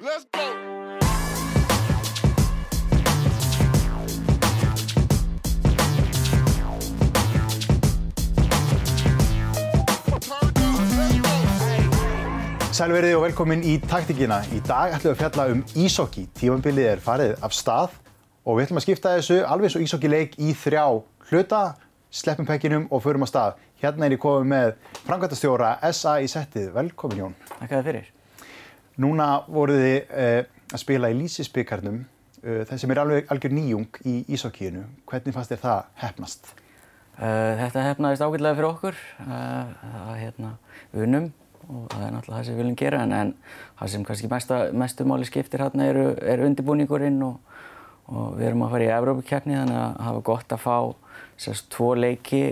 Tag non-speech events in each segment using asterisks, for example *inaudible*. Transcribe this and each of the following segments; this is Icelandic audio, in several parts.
Let's go. Sælverið og velkomin í taktíkina. Í dag ætlum við að fjalla um ísokki. Tímanbilið er farið af stað og við ætlum að skipta þessu alveg svo ísokkileik í þrjá hluta, sleppum pekkinum og förum á stað. Hérna er ég komið með framkvæmtastjóra SA í settið. Velkomin Jón. Takk að það fyrir. Núna voruð þið uh, að spila í Lísisbyggarnum, uh, það sem er alveg algjör nýjung í ísokkíinu. Hvernig fannst þér það hefnast? Uh, þetta hefnaðist ágætlega fyrir okkur. Það er hérna unum og það er náttúrulega það sem við viljum gera en, en það sem kannski mesta, mestu máli skiptir hérna eru, er undirbúningurinn og, og við erum að fara í Evrópakeppni þannig að það var gott að fá sérst tvo leiki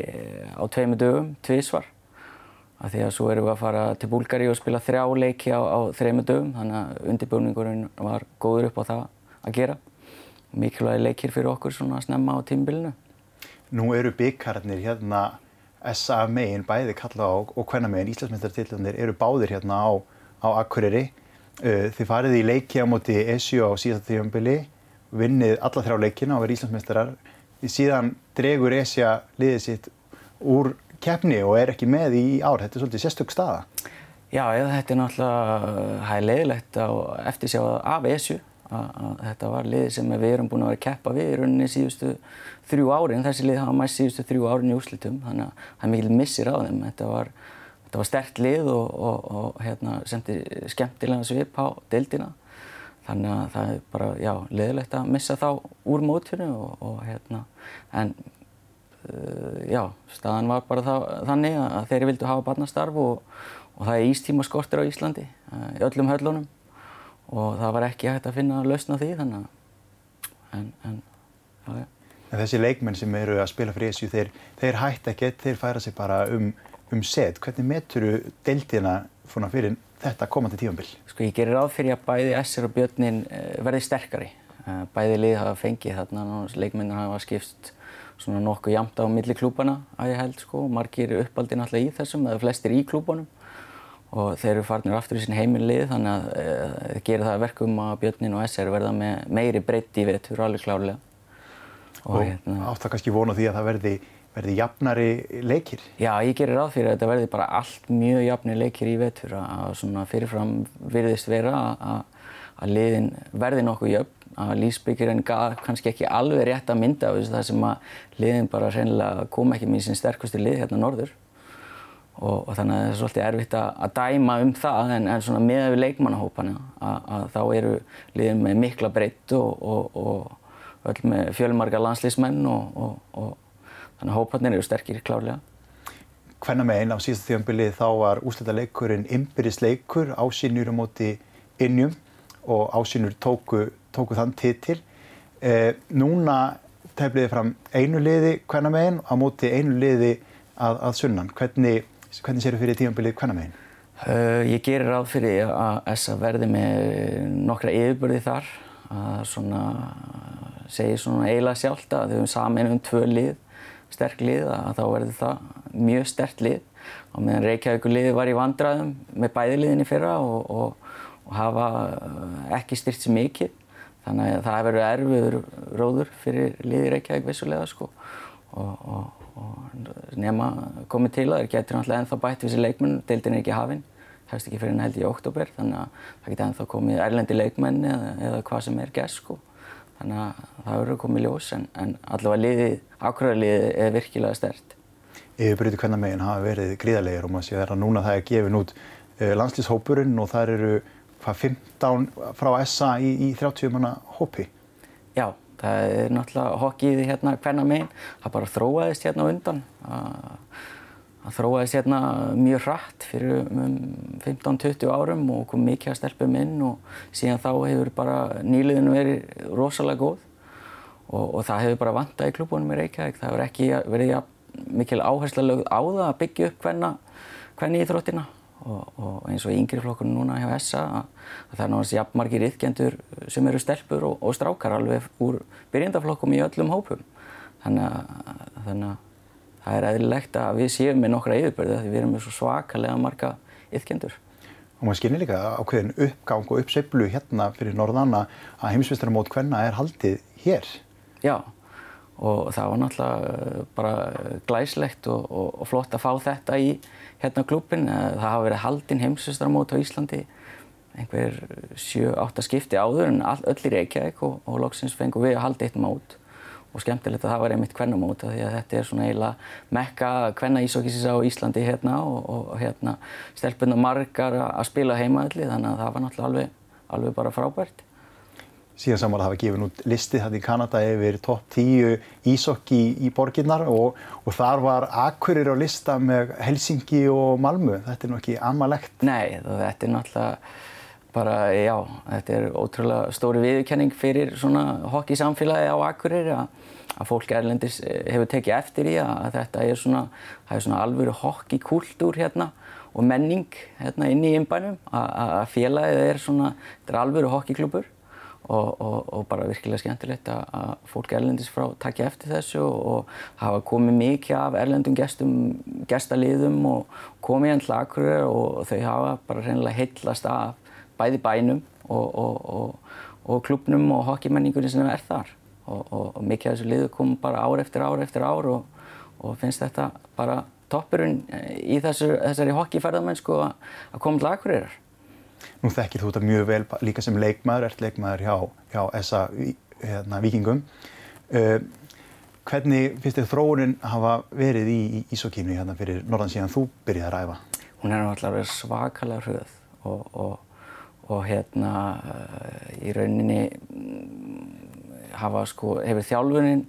á tveimu dögum, tvísvar af því að svo erum við að fara til Búlgari og spila þrjá leiki á, á þreimu dögum þannig að undirbúningurinn var góður upp á það að gera mikilvægi leikir fyrir okkur svona að snemma á tímbilinu Nú eru byggarnir hérna SA megin, bæði kalla á og hvenna megin, Íslandsmyndartillanir eru báðir hérna á, á Akureyri. Uh, þið farið í leiki á móti ESU á síðasta tífambili, vinnið alla þrjá leikina og verið Íslandsmyndarar. Síðan dregur ESA liðið sitt úr keppni og er ekki með í ár. Þetta er svolítið sérstök staða. Já, eða, þetta er náttúrulega hægilegilegt eftir sjá af ESU að þetta var liðið sem við erum búin að vera að keppa við í rauninni síðustu þrjú árin. Þessi lið hafa mæst síðustu þrjú árin í úrslitum þannig að það er mikil missir á þeim. Þetta var, þetta var sterkt lið og, og, og hérna, semti skemmtilega svip á deildina. Þannig að það er bara, já, liðilegt að missa þá úr mótfjörnu og, og hérna, en já, staðan var bara það, þannig að þeirri vildu hafa barnastarf og það er ístíma skortir á Íslandi uh, í öllum höllunum og það var ekki hægt að finna lausna því þannig að en, en, já, já. En þessi leikmenn sem eru að spila fyrir ESU, þeir, þeir hætta ekkert, þeir færa sig bara um, um set. Hvernig meturu deildina fyrir þetta komandi tífambill? Sko ég gerir ráð fyrir að bæði SR og Björnin verði sterkari. Bæði lið hafa fengið þarna, leikmennin hafa skipst svona nokkuð jamt á milli klúbana að ég held sko. Margir uppaldi náttúrulega í þessum, eða flestir í klúbunum og þeir eru farnir aftur í sin heimilið þannig að það e, gerir það verkum að Björnin og SR verða með meiri breytti í vetur alveg klárlega. Og, og hérna, átt það kannski vona því að það verði, verði jafnari leikir? Já, ég gerir ráð fyrir að þetta verði bara allt mjög jafnir leikir í vetur að svona fyrirfram virðist vera að, að liðin verði nokkuð jöfn að Lísbyggirinn gaf kannski ekki alveg rétt að mynda af þessu það sem að liðin bara reynilega kom ekki með sín sterkusti lið hérna norður og, og þannig að það er svolítið erfitt að, dæma um það en, en svona með við leikmannahópana að, þá eru liðin með mikla breytt og, og, og öll með fjölmarga landslýsmenn og þannig að hópanir eru sterkir klárlega. Hvenna meginn á síðasta þjómbilið þá var úsleita leikurinn Ymbiris leikur, ásýnur á móti innjum og ásýnur tóku, tóku þann titil. Eh, núna tefliði fram einu liði hvenna meginn á móti einu liði að, að sunnan. Hvernig Hvernig sér þið fyrir tímanbilið hvenna meginn? Uh, ég gerir ráð fyrir að ESA verði með nokkra yfirbörði þar að svona segja svona eiginlega sjálft að þau hefum saman um tvö lið, sterk lið að þá verður það mjög sterkt lið og meðan Reykjavíkur lið var í vandraðum með bæði liðinni fyrra og, og, og hafa ekki styrt sér mikið þannig að það verið erfiður róður fyrir liði Reykjavík vissulega sko og, og og nema komið til að þeir getur náttúrulega ennþá bætt við þessi leikmenn, deildin er ekki hafinn, hefst ekki fyrir enn held í oktober þannig að það getur ennþá komið erlendi leikmenn eða, eða hvað sem er gæst sko. Þannig að það verður komið ljós en, en allavega liðið, ákvæðarliðið er virkilega stert. Yfirbrytið hvernig meginn hafa verið gríðarlegar og maður sé að núna það er gefin út uh, landslýshópurinn og það eru hvað 15 frá SA í, í 30 manna hópi. Já, það er náttúrulega hokkið hérna hverna meginn, það bara þróaðist hérna undan. Það þróaðist hérna mjög hratt fyrir um 15-20 árum og kom mikið að stelpum inn og síðan þá hefur bara nýliðinu verið rosalega góð. Og, og það hefur bara vantað í klúbunum í Reykjavík, það hefur ekki verið mikil áhersla lögð á það að byggja upp hverna, hverni íþróttina og, og eins og yngri flokkunum núna hjá ESA að, að það er náttúrulega jafnmargir yðgjendur sem eru stelpur og, og strákar alveg úr byrjendaflokkum í öllum hópum. Þannig að, þannig að það er eðlilegt að við séum með nokkra yfirbörði því við erum með svo svakalega marga yðgjendur Og maður skynir líka ákveðin uppgang og uppseiflu hérna fyrir norðanna að heimsmeistaramót hvenna er haldið hér. Já, og það var náttúrulega eh, bara glæslegt og, og, og flott að fá þetta í hérna klubin. Það hafa verið haldinn heimsmeistaramót á Íslandi einhver 7-8 skipti áður en all, öll í Reykjavík og, og loksins fengum við að halda eitt mót og skemmtilegt að það var einmitt kvennamóta því að þetta er svona eiginlega mekka kvenna ísokísis á Íslandi hérna og, hérna stelpunna margar að spila heimaðalli þannig að það var náttúrulega alveg, alveg bara frábært. Síðan saman hafa gefið nút listið þetta í Kanada yfir topp 10 ísokki í borginnar og, og þar var Akureyri á lista með Helsingi og Malmö. Þetta er nú ekki amalegt. Nei, þetta er náttúrulega bara, já, þetta er ótrúlega stóri viðkenning fyrir svona hockeysamfélagi á Akureyri að, að fólk erlendis eh, hefur tekið eftir í að þetta er svona, það er svona alvöru hockeykultúr hérna og menning hérna inn í innbænum að félagið er svona, þetta er alvöru hockeyklubur og, og, og bara virkilega skemmtilegt að, fólk erlendis frá takja eftir þessu og, hafa komið mikið af erlendum gestum, gestaliðum og komið hérna til Akureyri og þau hafa bara reynilega heitlast af bæði bænum og, og, klubnum og hockeymenningunni sem er þar. Og mikið af þessu liðu kom bara ár eftir ár eftir ár og finnst þetta bara toppurinn í þessu, þessari hockeyferðamennsku að koma til Akureyrar. Nú þekkir þú þetta mjög vel líka sem leikmaður, ert leikmaður hjá, hjá þessa hérna, vikingum. Uh, hvernig finnst þið þróunin hafa verið í Ísokínu hérna fyrir norðan síðan þú byrjaði að ræfa? Hún er náttúrulega svakalega hröð og, og og hérna í rauninni hafa sko, hefur þjálfunin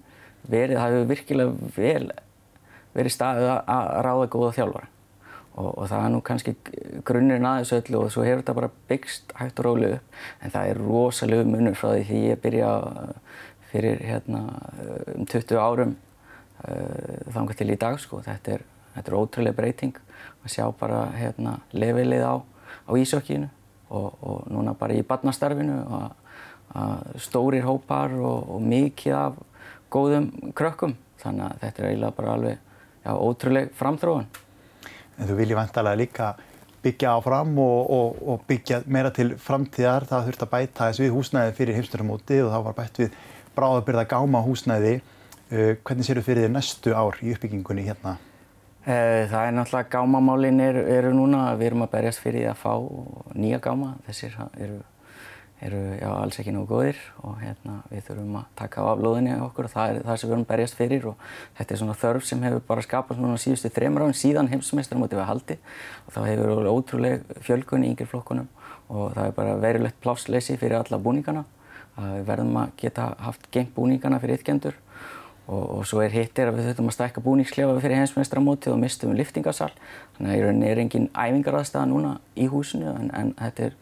verið, það hefur virkilega vel verið staðið að ráða góða þjálfara og, og það er nú kannski grunnirinn aðeins öllu og svo hefur þetta bara byggst hægt og róli upp. En það er rosalega munur frá því því ég byrja fyrir hérna um 20 árum uh, þangar til í dag sko, þetta er, þetta er ótrúlega breyting. Að sjá bara hérna levelið á, á ísökkinu og, og núna bara í barnastarfinu að stórir hópar og, og mikið af góðum krökkum. Þannig að þetta er eiginlega bara alveg já, ótrúleg framþróun. En þú viljið vantalega líka byggja áfram og, og, og byggja meira til framtíðar. Það þurft að bæta þess við húsnæði fyrir heimstöramóti og það var bætt við bráðabyrða gáma húsnæði. Uh, hvernig séu þið fyrir þið næstu ár í uppbyggingunni hérna? Eh, það er náttúrulega gámamálinn eru, eru núna, við erum að berjast fyrir að fá nýja gáma, þessir eru, eru já, alls ekki nógu góðir og hérna, við þurfum að taka á aflóðinni okkur og það er það sem við að berjast fyrir og þetta er svona þörf sem hefur bara skapast núna síðustu þreymur árin síðan heimsmeistrar mútið við haldi og þá hefur verið ótrúleg fjölgun í yngir flokkunum og það er bara verilegt plássleysi fyrir alla búningana að við verðum að geta haft gengt búningana fyrir ytkendur og, og svo er hitt er að við þurfum að stækka búningsklefa fyrir heimsmeistramótið og mistum við liftingarsal þannig að í rauninni er engin æfingaraðstæða núna í húsinu en, en þetta er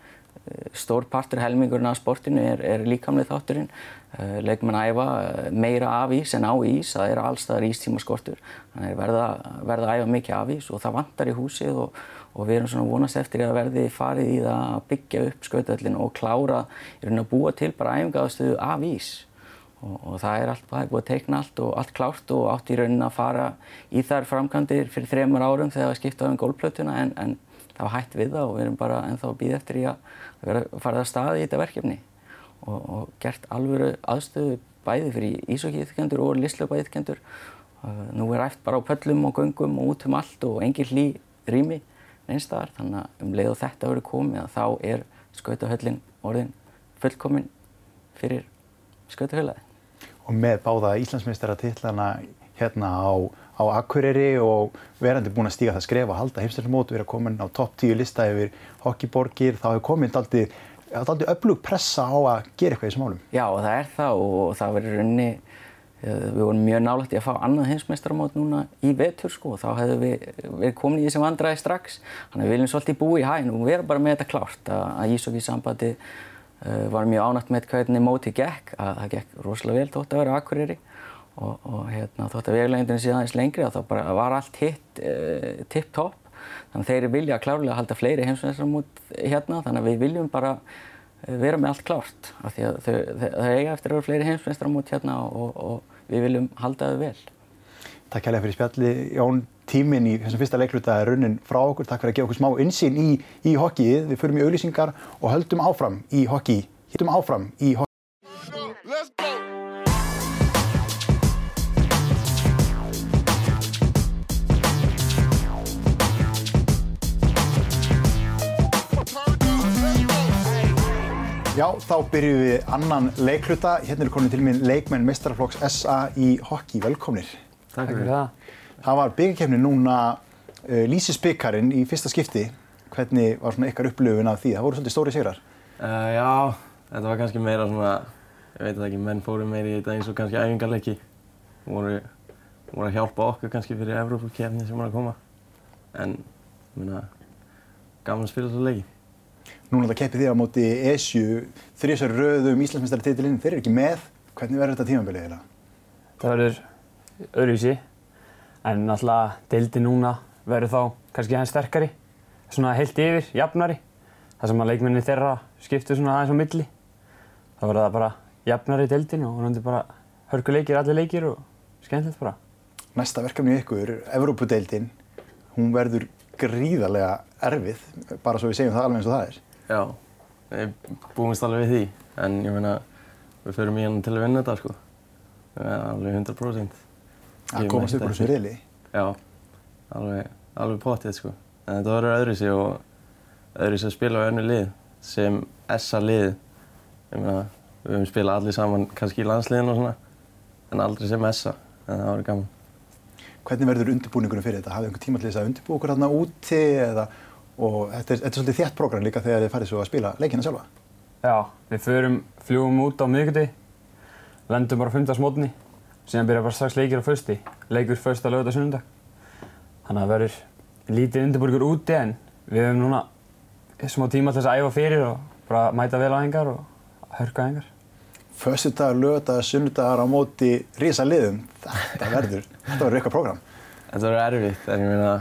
stór partur helmingurinn af sportinu er, er líkamlega þátturinn. Uh, leikmenn æfa uh, meira af ís en á ís það er allstaðar ístíma skortur þannig að verða, verða að æfa mikið af ís og það vantar í húsið og, og við erum svona vonast eftir að verði farið í það að byggja upp skautöllin og klára í rauninni að búa til bara æfingaðstöðu af ís. Og, og það er allt, það er búið að teikna allt og allt klárt og átt í raunin að fara í þær framkantir fyrir þremur árum þegar það skiptaði um gólplötuna en, en það var hægt við það og við erum bara ennþá að býða eftir í að vera farið að staði í þetta verkefni. Og, og gert alvöru aðstöðu bæði fyrir ísokkiðkendur og lislöpaðiðkendur. Nú er ræft bara á pöllum og göngum og út um allt og engin hlý rými einstaðar þannig að um leið og þetta verður komið að þá er skautahöllin orðin fullkominn fyrir skautahöllaði og með báða Íslandsmeistaratitlana hérna á, á Akureyri og verandi búin að stíga það skref og halda heimstæðarmót, vera komin á topp 10 lista yfir hockeyborgir, þá hefur komin aldrei öflug pressa á að gera eitthvað í þessum málum. Já og það er það og það verður raunni við vorum mjög nálægt í að fá annað heimsmeistarmót núna í vetur sko og þá hefðu við verið komin í þessum vandræði strax þannig að við viljum svolítið búi í hæn og vera bara með þetta klárt að, að Ísokki sambandi Uh, var mjög ánægt með hvernig mótið gekk að það gekk rosalega vel þótt að vera Akureyri og, og hérna, þótt að veglegindin sé aðeins lengri og þá bara var allt hitt uh, tipp-topp þannig að þeir vilja klárlega halda fleiri heimsveitsarmót hérna þannig að við viljum bara uh, vera með allt klárt af því að þau eiga eftir að vera fleiri heimsveitsarmót hérna og, og við viljum halda þau vel. Takk kærlega fyrir spjalli Jón tíminn í þessum fyrsta leikluta er runnin frá okkur. Takk fyrir að gefa okkur smá insýn í, í hokkið. Við förum í auðlýsingar og höldum áfram í hokki. Þá byrjum við annan leikluta. Hérna eru komin til minn leikmenn mestrarflokks SA í hokki. Velkomnir. Takk fyrir það. Það var byggjarkefni núna uh, Lísisbyggarinn í fyrsta skipti. Hvernig var svona ykkar upplöfun af því? Það voru svolítið stóri sigrar. Uh, já, þetta var kannski meira svona, ég veit það ekki, menn fóru meira í þetta eins og kannski æfingarleiki. Voru, voru að hjálpa okkur kannski fyrir Evrópukefni sem var að koma. En, ég meina, gaman að spila svo leiki. Núna það keppið þið á móti ESU, þrjusar röðum Íslandsmeistaratitilinn. Þeir eru ekki með. Hvernig verður þetta tímabilið eiginlega? Það verður öðruvísi en náttúrulega deildi núna verður þá kannski aðeins sterkari svona heilt yfir, jafnari þar sem að leikmenni þeirra skiptu svona aðeins á milli þá verður það bara jafnari deildin og hún bara hörkuleikir, allir leikir og skemmtilegt bara Næsta verkefni ykkur, Evrópudeildin, hún verður gríðarlega erfið, bara svo við segjum það alveg eins og það er. Já, við búumst alveg við því. En ég meina, við förum í hann til að vinna þetta sko. Alveg 100%. Að komast upp úr þessu riðli. Já, alveg, alveg pottið sko. En þetta verður öðruvísi og öðruvísi að spila á önnu lið sem essa lið. Ég meina, við höfum spilað allir saman kannski í landsliðinu og svona, en aldrei sem essa. En það verður gaman. Hvernig verður undirbúningunum fyrir þetta? Hafið einhver tíma til þess að undirbúa okkur hérna úti eða, og þetta er, þetta er svolítið þétt prógram líka þegar þið farið svo að spila leikina sjálfa. Já, við förum, fljúum út á miðvikudegi lendum bara 15. mótni síðan byrja bara strax leikir á fösti leikur fösta, lögða, sunnundag þannig að það verður lítið undirbúrgur úti en við höfum núna smá tíma til þess að æfa fyrir og bara mæta vel á hengar og hörka hengar Föstudagar, lögadagar, sunnudagar á móti risa liðum. Þetta verður, þetta verður eitthvað prógram. Þetta verður erfitt, en ég meina,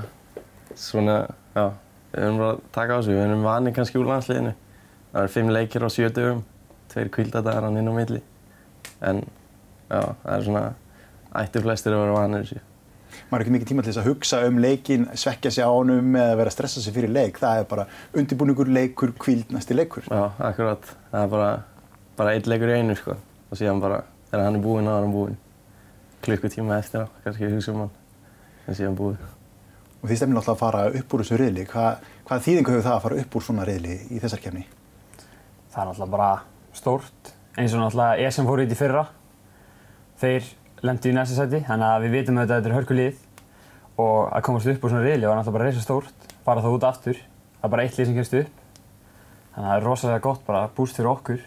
svona, já, við höfum bara að taka á þessu. Við höfum vanið kannski úr landsliðinu. Það verður fimm leikir á sjö dögum, tveir kvíldadagar hann inn á milli. En, já, það er svona, ættu flestir að vera vanið þessu. Maður er ekki mikið tíma til þess að hugsa um leikin, svekkja sig á honum eða vera að stressa sig fyrir leik. Það er bara undirbúningur, leikur, kvíld, næsti leikur. Já, akkurat. Það er bara, bara einn leikur í einu, sko. Og síðan bara, þegar hann er búinn, þá er hann búinn. Klukkutíma eftir á, kannski hugsa um hann. En síðan búinn. Og þið stefnir alltaf að fara upp úr þessu riðli. Hvað, hvað þýðingu hefur það að fara upp úr svona riðli í þessar kefni? það er náttúrulega bara stórt eins og náttúrulega ESM fór í þetta í fyrra þeir lendu í næsta seti þannig að við vitum að þetta er hörkulið og að komast upp úr svona riðli var náttúrulega bara reysa stórt fara þá út aftur það er bara eitt lið sem kemst upp þannig að það er rosalega gott bara búst fyrir okkur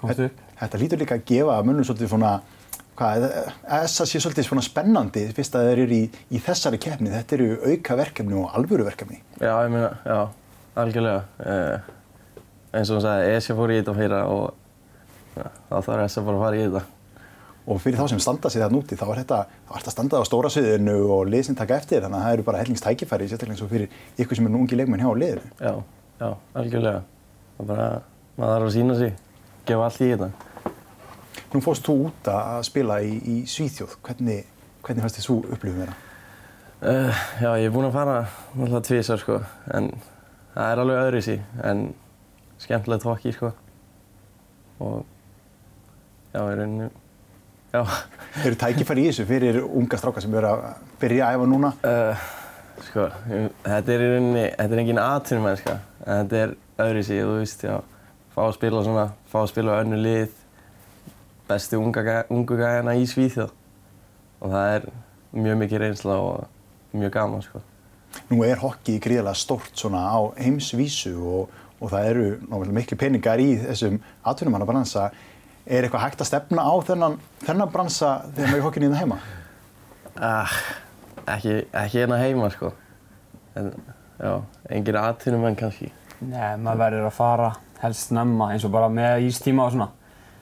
komast upp Þetta lítur líka að gefa mönnum svolítið svona, hvað, þess að sé svolítið svona spennandi fyrst að þeir eru í, í þessari keppni. Þetta eru auka verkefni og alvöru verkefni. Já, ég meina, já, algjörlega. Eh, eins og hún sagði, Esja fór í þetta fyrir og ja, þá þarf Esja bara að fara í þetta. Og fyrir þá sem standa sig þarna úti, þá er þetta, þá er þetta standað á stóra sviðinu og lið sem taka eftir, þannig að það eru bara hellingstækifæri, sérstaklega eins og fyrir ykkur sem eru ungi leikmenn hjá liðinu. Já, já, algjörlega. Það er bara, maður þarf að sína sig, gefa allt í þetta. Nú fórst þú út að spila í, í Svíþjóð, hvernig, hvernig fannst þið svo upplifum þeirra? Uh, já, ég er búinn að fara náttúrulega tvísar, sko, en það er alveg öðru í sí, en skemmtilegt hokki, sko. Og, já, í rauninni, já. Eru tækifæri í þessu fyrir unga strákar sem eru að byrja að æfa núna? Uh, sko, ég- þetta er í rauninni, þetta er engin atvinnumennska, en þetta er öðru sig, þú veist, já, fá að spila svona, fá að spila á önnu lið, bestu unga, ungu gæjana í Svíþjóð og það er mjög mikið reynsla og mjög gaman, sko. Nú er hockey gríðarlega stórt svona á heimsvísu og, og það eru náttúrulega miklu peningar í þessum atvinnumannabransa. Er eitthvað hægt að stefna á þennan, þennan bransa þegar maður er hockeyni í það heima? Ah, ekki, ekki hérna heima, sko. En, já, engir atvinnumenn kannski. Nei, maður verður að fara helst snemma eins og bara með ístíma og svona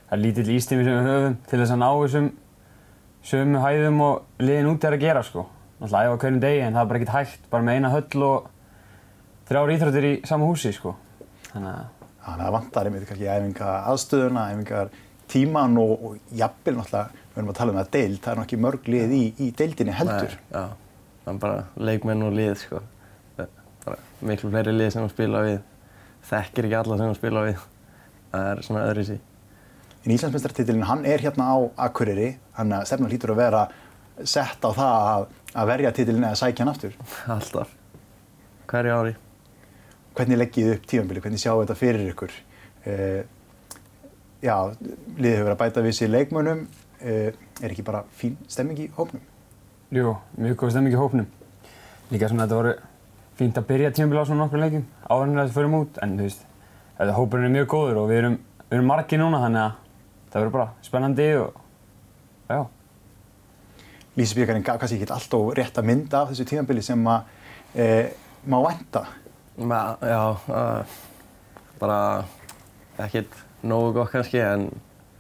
það er lítill ístími sem við höfum til þess að ná þessum sömu hæðum og liðin út er að gera sko náttúrulega æfa hverjum degi en það er bara ekkert hægt bara með eina höll og þrjár íþróttir í sama húsi sko þannig að Þannig að það vantar einmitt kannski æfinga aðstöðuna, æfingar tíman og, og jafnvel náttúrulega, við erum að tala um það deild, það er nokkið mörg lið í, í deildinni heldur. Nei, já, það er bara leikmenn og lið sko. Miklu fleiri lið sem hún spila við. Þekkir ekki alla sem hún spila við. Það er svona öðru sí. En Íslandsmeistartitilin, hann er hérna á Akureyri, hann að stefna hlýtur að vera sett á það að, að verja titilin eða sækja hann aftur. Alltaf. Hverju ári. Hvernig leggið þið upp tímanbili, hvernig sjáu þetta fyrir ykkur? Uh, já, liðið hefur verið að bæta við sér leikmönnum, uh, er ekki bara fín stemming í hópnum? Jú, mjög góð stemming í hópnum. Líka svona þetta voru fínt að byrja tímanbili á svona nokkur leikjum áður en þetta fyrir út, en þú veist, þetta hópurinn er mjög góður og við erum, við erum margi núna þannig að það verður bara spennandi og já. Lýsibíkarinn gaf kannski ekki alltaf rétt að mynda af þessu tímanbili sem að uh, má. Ma, já, uh, bara ekkert nógu gott kannski en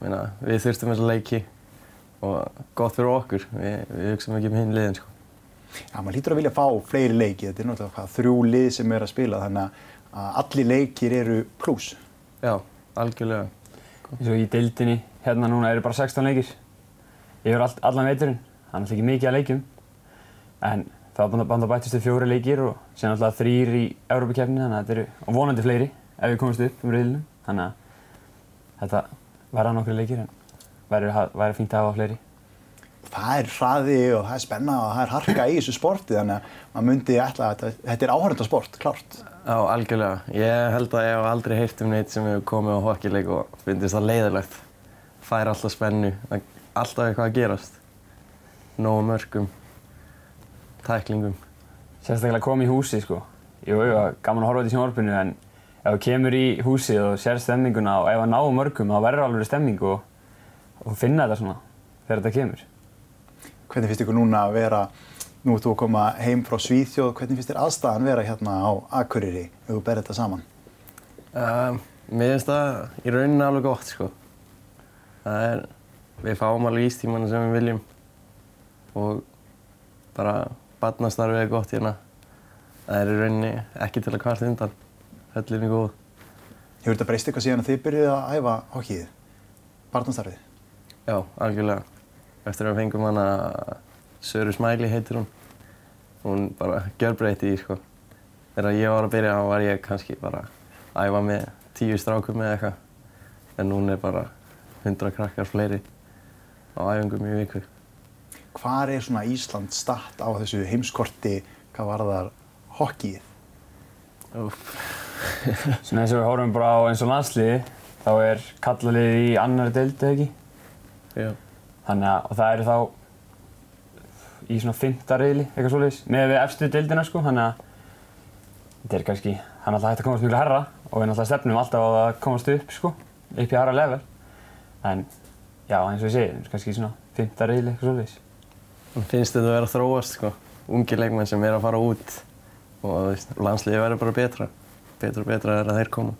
minna, við þurftum þessa leiki og gott fyrir okkur. Við, við hugsaum ekki um hinn liðin sko. Já, maður lítur að vilja fá fleiri leiki, þetta er náttúrulega hvað, þrjú lið sem er að spila þannig að allir leikir eru pluss. Já, algjörlega. og í deildinni hérna núna eru bara 16 leikir yfir all, allan veiturinn það er náttúrulega ekki mikið að leikjum. En það var bara bættist við fjóri leikir og síðan alltaf þrýr í Európa-kefni þannig að þetta eru vonandi fleiri ef við komumst upp um reyðlunum þannig að þetta verða nokkru leikir en væri fínt að hafa fleiri Það er hraði og það er spenna og það er harka í þessu sporti þannig að maður myndi ætla að þetta, þetta er áhörndasport, klárt. Já, algjörlega. Ég held að ég hef aldrei heyrt um neitt sem hefur komið á hockeyleik og finnst það leiðilegt. Fær alltaf spennu, alltaf eitthvað að gerast. Nógu mörgum, tæklingum. Sérstaklega koma í húsi sko. Jú, jú, gaman að horfa þetta í sjónvarpinu en ef þú kemur í húsi og sér stemminguna og ef það náðu mörgum þá verður alveg stemming og, og finna þetta svona þegar þetta kemur. Hvernig finnst ykkur núna að vera, nú ert þú að koma heim frá Svíþjóð, hvernig finnst þér aðstæðan vera hérna á Akureyri ef þú berð þetta saman? Um, mér finnst það í rauninni alveg gott sko. Það er, við fáum alveg ístímanu sem við viljum og bara barnastarfið er gott hérna. Það er í rauninni ekki til að kvarta undan, höllin er góð. Hefur þetta breyst eitthvað síðan að þið byrjuði að æfa hokkið, barnastarfið? Já, algjörlega. Eftir að við fengum hana Söru Smæli heitir hún. Hún bara gjörbreytti í sko. Þegar ég var að byrja þá var ég kannski bara að æfa með tíu strákum eða eitthvað. En hún er bara hundra krakkar fleiri á æfingum í viku. Hvar er svona Ísland statt á þessu heimskorti hvað varðar hokkið? *laughs* Svona eins og við horfum bara á eins og landsliði þá er kallalið í annari deild eða ekki? Já. Þannig að, og það eru þá í svona fymta reyðli, eitthvað svolítið, með við efstu deildina sko, þannig að þetta er kannski, er alltaf hægt að komast mjög herra og við náttúrulega stefnum alltaf á að komast upp sko, upp í herra level. En já, eins og ég segi, kannski svona fymta reyðli, eitthvað svolítið. Mér finnst þetta að vera þróast sko. Ungi leikmenn sem er að fara út og landsliði verður bara betra. Betra og betra er að þeir koma.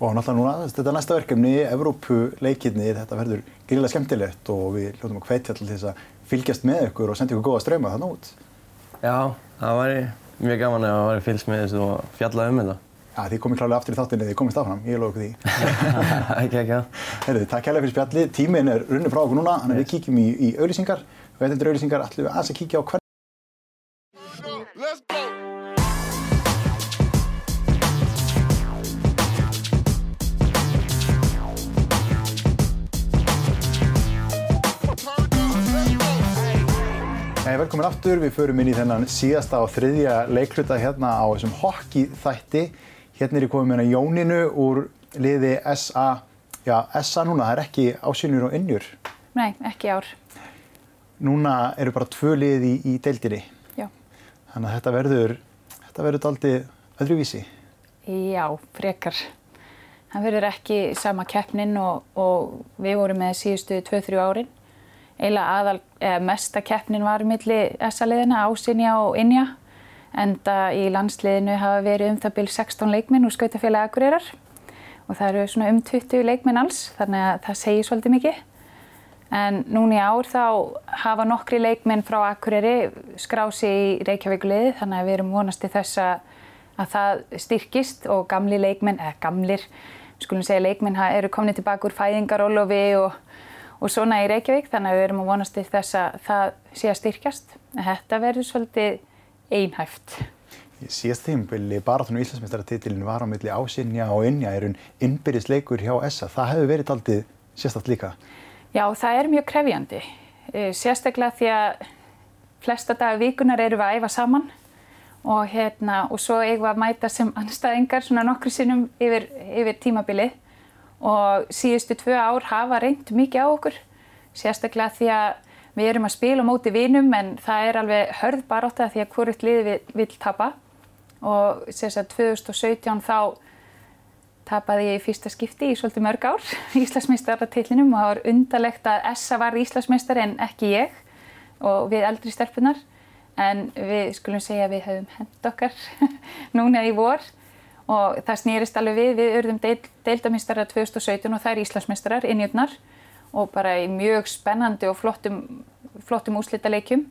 Og náttúrulega núna, þetta næsta verkefni, Evrópuleikirni, þetta verður gríðilega skemmtilegt og við hljóðum að hvetja til þess að fylgjast með ykkur og senda ykkur góða ströma þannig út. Já, það væri mjög gaman ef það væri fylgst með þessu og fjallað um þetta. Já, þið komið klálega aftur í þáttinni þið komist áfram, ég lofa ykkur því. *laughs* ekki, ekki það. Herðu, takk kærlega fyrir spjalli. Tíminn er runnið frá okkur núna, þannig að við kíkjum í, í auðlýsingar. Velkomin aftur. Við förum inn í þennan síðasta og þriðja leikluta hérna á þessum hockey þætti. Hérna er ég komið með hérna Jóninu úr liði SA. Já, SA núna, það er ekki ásynjur og innjur. Nei, ekki ár. Núna eru bara tvö lið í, í deildinni. Já. Þannig að þetta verður, þetta verður daldið öðruvísi. Já, frekar. Það verður ekki sama keppnin og, og við vorum með síðustu 2-3 árin. Eiginlega aðal, eða mesta keppnin var milli SA-liðina, Ásynja og Inja. Enda í landsliðinu hafa verið um það byrj 16 leikminn úr skautafélagi Akureyrar. Og það eru svona um 20 leikminn alls, þannig að það segir svolítið mikið. En núna í ár þá hafa nokkri leikminn frá Akureyri skrási í Reykjavíkuliði, þannig að við erum vonast til þess að, að það styrkist og gamli leikminn, eða gamlir, við skulum segja leikminn eru komni tilbaka úr fæðingarólofi og, og svona í Reykjavík, þannig að við erum að vonast til þess að það sé að styrkjast. Þetta verður svolítið einhæft. Síðast tímabili baráttunum Íslandsmeistaratitilin var á milli ásinja og innja er un innbyrðisleikur hjá ESA. Það hefur verið aldrei sérstatt líka. Já, það er mjög krefjandi. Eh, Sérstaklega því að flesta dagar vikunar eru við að æfa saman og, hérna, og svo eigum við að mæta sem anstæðingar svona nokkru sinnum yfir, yfir tímabilið og síðustu tvö ár hafa reynd mikið á okkur. Sérstaklega því að við erum að spila móti vinum en það er alveg hörð barátta því að hvorugt liði vil, vil tapa. Og sérstaklega 2017 þá tapaði ég í fyrsta skipti í svolítið mörg ár *laughs* Íslandsmeistarartillinum og það var undarlegt að Essa var Íslandsmeistari en ekki ég og við eldri stelpunar en við skulum segja að við höfum hend okkar *laughs* núna í vor og það snýrist alveg við, við deil, deildamistarar 2017 og það er Íslandsmeistarar innjöfnar og bara í mjög spennandi og flottum, flottum úslitaleikjum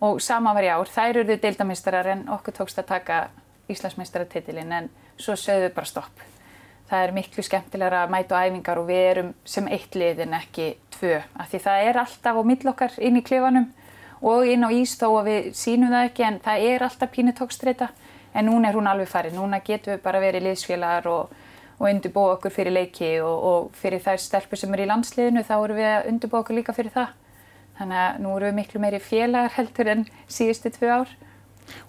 og sama var í ár, þær örðu deildamistarar en okkur tókst að taka Íslandsmeistaratitilinn en svo sögðu við bara stopp. Það er miklu skemmtilegra að mæta á æfingar og við erum sem eitt lið en ekki tvö. Af því það er alltaf á millokkar inn í klefanum og inn á ís þó að við sínum það ekki en það er alltaf pínu tókstreita. En núna er hún alveg farið. Núna getum við bara verið liðsfélagar og, og undirbúa okkur fyrir leiki og, og fyrir þær stelpur sem eru í landsliðinu þá eru við að undirbúa okkur líka fyrir það. Þannig að nú eru við miklu meiri félagar heldur en síðustu tvö ár.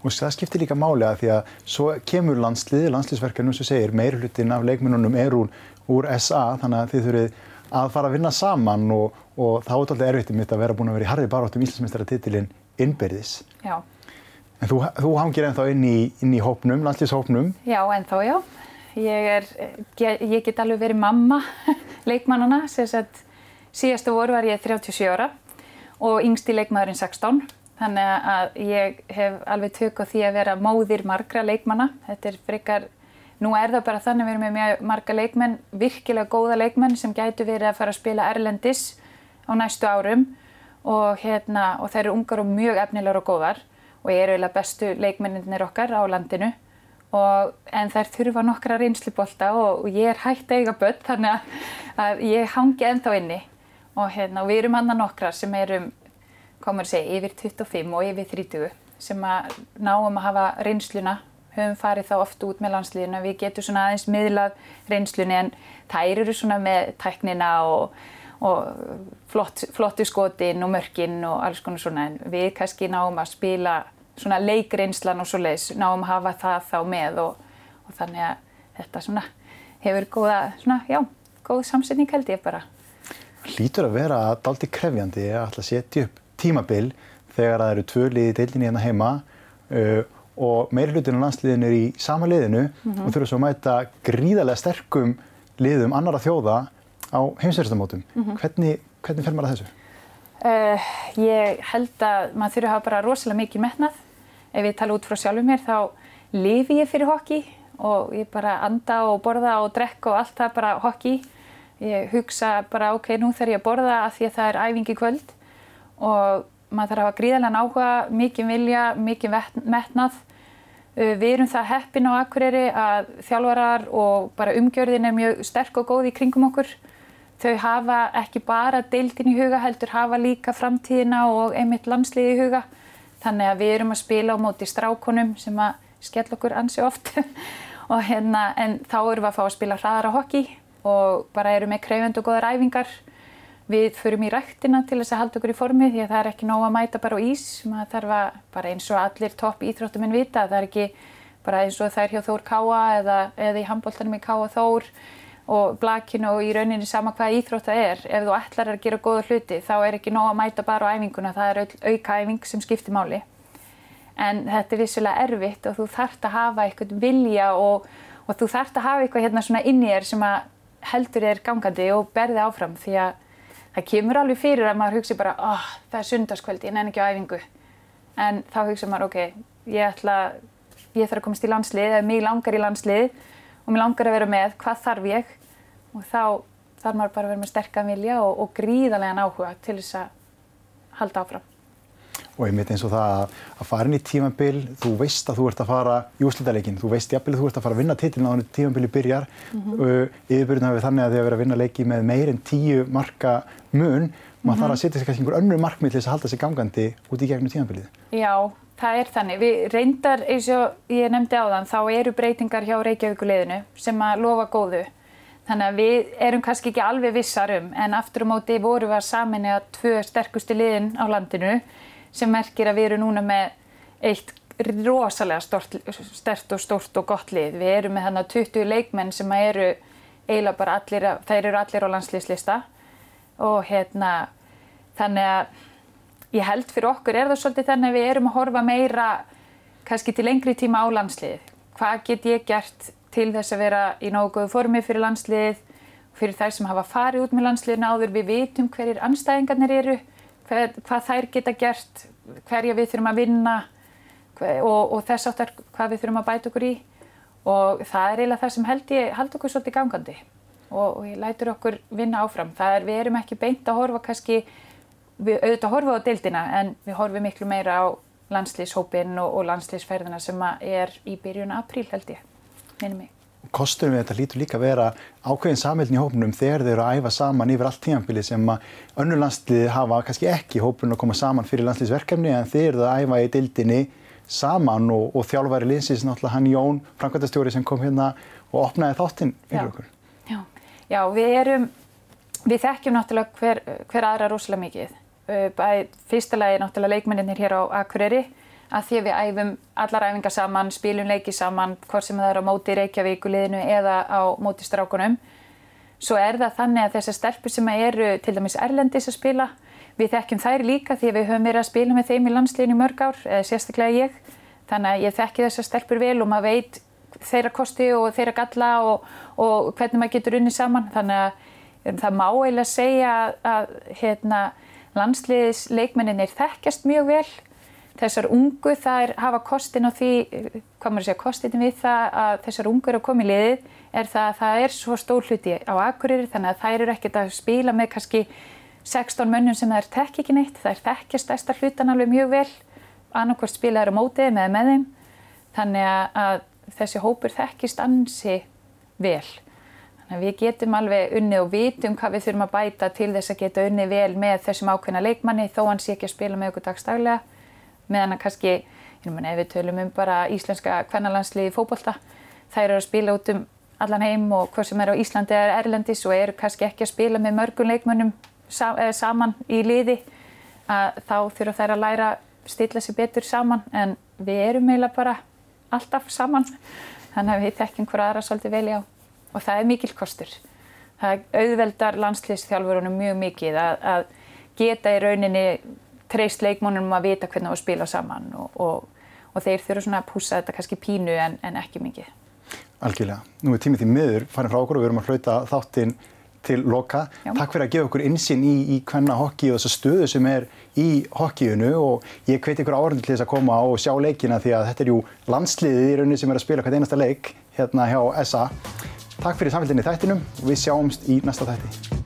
Og það skiptir líka máli að því að svo kemur landslið, landsliðsverkefnum sem segir meir hlutin af leikmennunum er úr, úr SA þannig að þið þurfið að fara að vinna saman og, og þá er þetta alltaf erfitt mitt að vera búin að vera í harði baráttum Íslandsmeistaratitilinn innbyrðis. Já. En þú, þú hangir ennþá inn í, inn í hópnum, landslýshópnum. Já, ennþá já. Ég, er, ég get alveg verið mamma *laughs* leikmannana. Síðastu voru var ég 37 ára og yngsti leikmaðurinn 16. Þannig að ég hef alveg tök á því að vera móðir margra leikmanna. Þetta er frikar, nú er það bara þannig að við erum með marga leikmenn, virkilega góða leikmenn sem gætu verið að fara að spila Erlendis á næstu árum og, hérna, og þeir eru ungar og mjög efnilegar og góðar og ég er eiginlega bestu leikmenninir okkar á landinu. Og, en þær þurfa nokkra reynslubólta og, og ég er hægt að eiga börn þannig að, að ég hangi ennþá inni. Og, hérna, og við erum annað nokkra sem erum komur að segja, yfir 25 og yfir 30 sem að náum að hafa reynsluna, höfum farið þá oft út með landsliðina, við getum svona aðeins miðlað reynslunni en þær eru svona með tæknina og, og flott, flottu skotin og mörkin og alls konar svona en við kannski náum að spila svona leikreinslan og svo leiðis, náum að hafa það þá með og, og þannig að þetta svona hefur góða, svona, já, góð samsetning held ég bara. Lítur að vera daldi krefjandi að alltaf setja upp tímabil þegar það eru tvö liði deildinni hérna heima uh, og meiri hlutinu landsliðinu er í sama liðinu mm -hmm. og þurfa svo að mæta gríðarlega sterkum liðum annara þjóða á heimsverðstamótum. Mm -hmm. hvernig, hvernig fer maður að þessu? Uh, ég held að maður þurfa að hafa bara rosalega mikið metnað. Ef ég tala út frá sjálfum mér þá lifi ég fyrir hokki og ég bara anda og borða og drekka og allt það bara hokki. Ég hugsa bara ok, nú þarf ég að borða af því að það er æfingi kvöld og maður þarf að hafa gríðarlega áhuga, mikið vilja, mikið metnað. Uh, við erum það heppin á Akureyri að þjálfarar og bara umgjörðin er mjög sterk og góð í kringum okkur. Þau hafa ekki bara deildin í huga heldur, hafa líka framtíðina og einmitt landsliði í huga. Þannig að við erum að spila á móti strákonum sem að skell okkur ansi oft. *laughs* hérna, en þá erum við að fá að spila hraðara hokki og bara erum með krefend og góðar æfingar. Við förum í ræktina til þess að halda okkur í formi því að það er ekki nóg að mæta bara á ís. Maður þarf að, bara eins og allir topp íþróttuminn vita, það er ekki bara eins og það er hjá Þór Káa eða, eða í handbóltanum í Káa Þór og blakinu og í rauninni sama hvað íþrótt það er. Ef þú ætlar að gera góða hluti þá er ekki nóg að mæta bara á æfinguna, það er auka æfing sem skiptir máli. En þetta er vissulega erfitt og þú þarft að hafa eitthvað vilja og, og þú þarft að hafa eitthvað hérna svona inn í þér sem heldur þér gangandi og berði áfram því að það kemur alveg fyrir að maður hugsi bara oh, það er sundarskvöldi, ég nenni ekki á æfingu en þá hugsa maður ok ég ætla, ég þarf að komast í landslið eða mig langar í landslið og mér langar að vera með, hvað þarf ég? Og þá þarf maður bara að vera með sterkam vilja og, og gríðarlegan áhuga til þess að halda áfram. Og einmitt eins og það að, að fara inn í tímabil, þú veist að þú ert að fara í úrslitaleikin, þú veist jafnvel að þú ert að fara að vinna titilin á þannig tímabili byrjar. Mm -hmm. uh, yfirbyrjun hafið þannig að þið hafa verið að vinna leiki með meir en tíu marka mun maður þarf að setja sér kannski einhver önnur markmið til þess að halda sér gangandi út í gegnum tímabilið. Já, það er þannig. Við reyndar, eins og ég nefndi á þann, þá eru breytingar hjá Reykjavíkuleginu sem að lofa góðu. Þannig að við erum kannski ekki alveg vissar um, en aftur á móti voru við að saminja tvö sterkustu liðin á landinu sem merkir að við erum núna með eitt rosalega stort, stert og stort og gott lið. Við erum með þannig 20 leikmenn sem eru eiginlega bara allir, þeir eru allir á landslýslista og hérna þannig að ég held fyrir okkur er það svolítið þannig að við erum að horfa meira kannski til lengri tíma á landslið. Hvað get ég gert til þess að vera í nógu góðu formi fyrir landslið, fyrir þær sem hafa farið út með landsliðin áður, við vitum hverjir anstæðingarnir eru, hver, hvað þær geta gert, hverja við þurfum að vinna hver, og, og þess áttar hvað við þurfum að bæta okkur í og það er eiginlega það sem held, ég, held okkur svolítið gangandi og, og ég lætur okkur vinna áfram. Það er, við erum ekki beint að horfa kannski, við auðvitað horfa á deildina en við horfum miklu meira á landslýshópin og, og landslýsferðina sem er í byrjun apríl held ég, minnum mig. Kosturum við þetta lítur líka að vera ákveðin samhildin í hópunum þegar þeir eru að æfa saman yfir allt tímanbilið sem að önnur landslið hafa kannski ekki hópunum að koma saman fyrir landslýsverkefni en þeir eru að æfa í deildinni saman og, og þjálfæri liðsins náttúrulega hann Jón, framkvæmtastjóri sem kom hérna og opnaði þáttinn fyrir Já. okkur. Já, Já við erum, við þekkjum náttúrulega hver, hver aðra rosalega mikið. Uh, Bæ, fyrsta lagi er náttúrulega leikmenninir hér á Akureyri að því að við æfum allar æfingar saman, spilum leiki saman, hvort sem það er á móti Reykjavíkuliðinu eða á móti strákunum. Svo er það þannig að þessar stelpur sem eru til dæmis erlendis að spila, við þekkjum þær líka því að við höfum verið að spila með þeim í landsliðinu mörg ár, eða sérstaklega ég. Þannig að ég þekki þessar stelpur vel og maður veit þeirra kosti og þeirra galla og, og hvernig maður getur unni saman. Þannig að það má eiginlega segja að hérna, landsliðisleikmenninir þekkjast mjög vel. Þessar ungu þær hafa kostin á því, hvað maður segja, kostin við það að þessar ungu eru að koma í liðið er það að það er svo stór hluti á Akureyri þannig að þær eru ekkert að spila með kannski 16 mönnum sem þær þekk ekki neitt. Þær þekkja stærsta hlutan alveg mjög vel, annarkvært spila þær á mótið með með þeim. Þannig að þessi hópur þekkist ansi vel. Við getum alveg unnið og vitum hvað við þurfum að bæta til þess að geta unnið vel með þessum ákveðna leikmanni þó hann sé ekki að spila með okkur dagstaglega. Meðan að kannski, ef við tölum um bara íslenska kvennalandsliði fókbólta, þær eru að spila út um allan heim og hvað sem er á Íslandi eða Erlendis og eru kannski ekki að spila með mörgum leikmönnum saman í liði að þá þurfa þær að læra að stilla sér betur saman. En við erum eiginlega bara alltaf saman. Þannig að við þekkjum hver aðra svolítið vel í á og það er mikil kostur. Það auðveldar landslýsþjálfurunum mjög mikið að, að geta í rauninni treyst leikmónum að vita hvernig að spila saman og, og, og þeir þurfa svona að púsa þetta kannski pínu en, en ekki mikið. Algjörlega. Nú er tímið því miður farin frá okkur og við erum að hlauta þáttinn til loka. Já. Takk fyrir að gefa okkur insinn í, í hvenna hokki og þessa stöðu sem er í hokkíunu og ég hveti ykkur áhörnum til þess að koma og sjá leikina því að þetta er jú landsliðið í rauninni sem er að spila hvert einasta leik hérna hjá SA. Takk fyrir samfélginni þættinum og við sjáumst í næsta þætti.